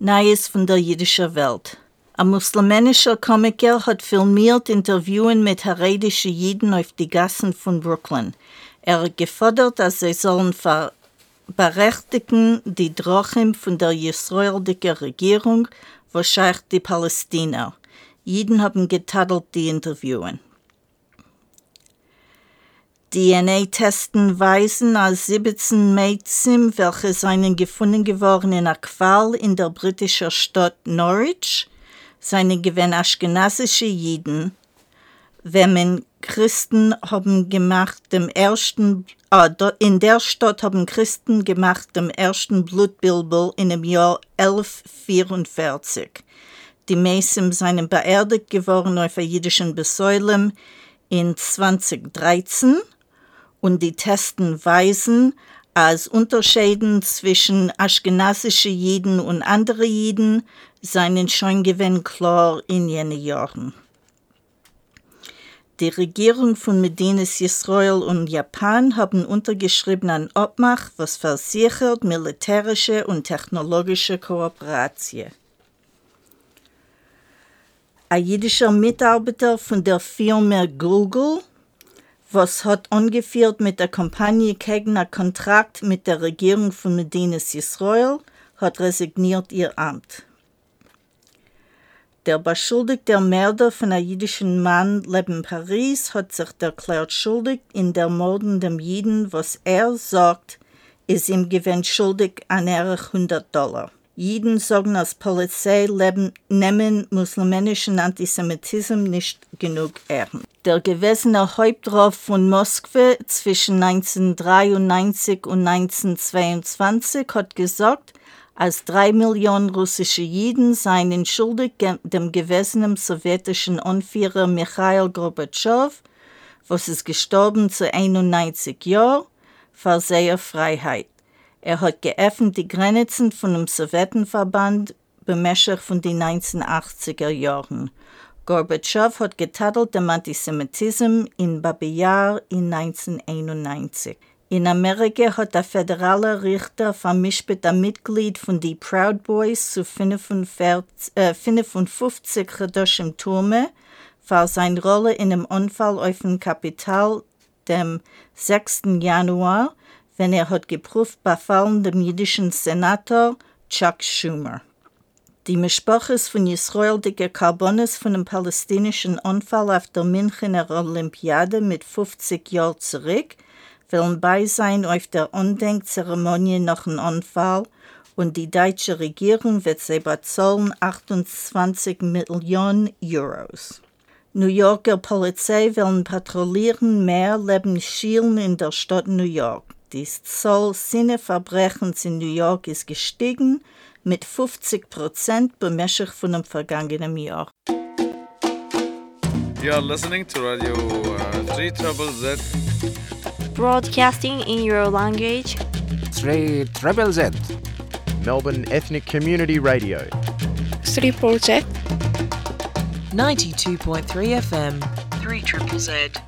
Neues von der jüdischen Welt. Ein muslimischer Komiker hat filmiert Interviewen mit heredischen Jiden auf die Gassen von Brooklyn. Er hat gefordert, dass sie sollen berechtigen die Drochim von der israelischen Regierung, wahrscheinlich die Palästina. Jiden haben getadelt die Interviewen. DNA-Testen weisen als 17 Mädchen, welche seien gefunden geworden in einer Qual in der britischen Stadt Norwich, seine gewähren aschkenasische Jiden, wenn Christen haben gemacht dem ersten, ah, in der Stadt haben Christen gemacht dem ersten Blutbilbel in dem Jahr 1144. Die meisten seien beerdigt geworden auf jüdischen Besäulem in 2013 und die Testen weisen als Unterschieden zwischen aschkenasische Jiden und andere Jiden seien schon gewinn klar in jenen Jahren. Die Regierung von Medinas Israel und Japan haben untergeschrieben an Obmach, was versichert militärische und technologische Kooperation. Ein jüdischer Mitarbeiter von der Firma Google was hat angeführt mit der Kampagne gegen einen Kontrakt mit der Regierung von Medinas Israel, hat resigniert ihr Amt. Der beschuldigte Mörder von einem jüdischen Mann lebt in Paris, hat sich erklärt schuldig in der Morden dem Jiden, was er sagt, ist ihm gewinnt schuldig an 100 Dollar. Jeden sagen als Polizei leben, nehmen muslimischen Antisemitismus nicht genug ernst. Der gewesene Hauptrauf von Moskau zwischen 1993 und 1922 hat gesagt, als drei Millionen russische Jiden seien schuldig dem gewesenen sowjetischen Anführer Michail Gorbatschow, was ist gestorben zu 91 Jahren, für seine Freiheit. Er hat geöffnet die Grenzen von dem Sowjetenverband bemächtigt von den 1980er Jahren. Gorbatschow hat getadelt dem Antisemitismus in Babi-Yar in 1991. In Amerika hat der föderale Richter vermischt ein Mitglied von den Proud Boys zu 55, äh, 55 im Turme für seine Rolle in dem Unfall auf dem Kapital dem 6. Januar wenn er hat geprüft befallen dem jüdischen Senator Chuck Schumer. Die Mischproches von Israel dicke Karbones von dem palästinischen Unfall auf der Münchener Olympiade mit 50 Jahren zurück, wollen bei sein auf der Undenkzeremonie nach dem Unfall und die deutsche Regierung wird sie bezahlen 28 Millionen Euros. New Yorker Polizei wollen patrouillieren mehr Leben schielen in der Stadt New York. Die Zahl Sinneverbrechens in New York ist gestiegen mit 50 Prozent bemäßigt von dem vergangenen Jahr. You are listening to Radio uh, 3 Trouble Z. Broadcasting in your language. 3 Triple Z. Melbourne Ethnic Community Radio. 3 Z. 92.3 FM. 3 Triple Z.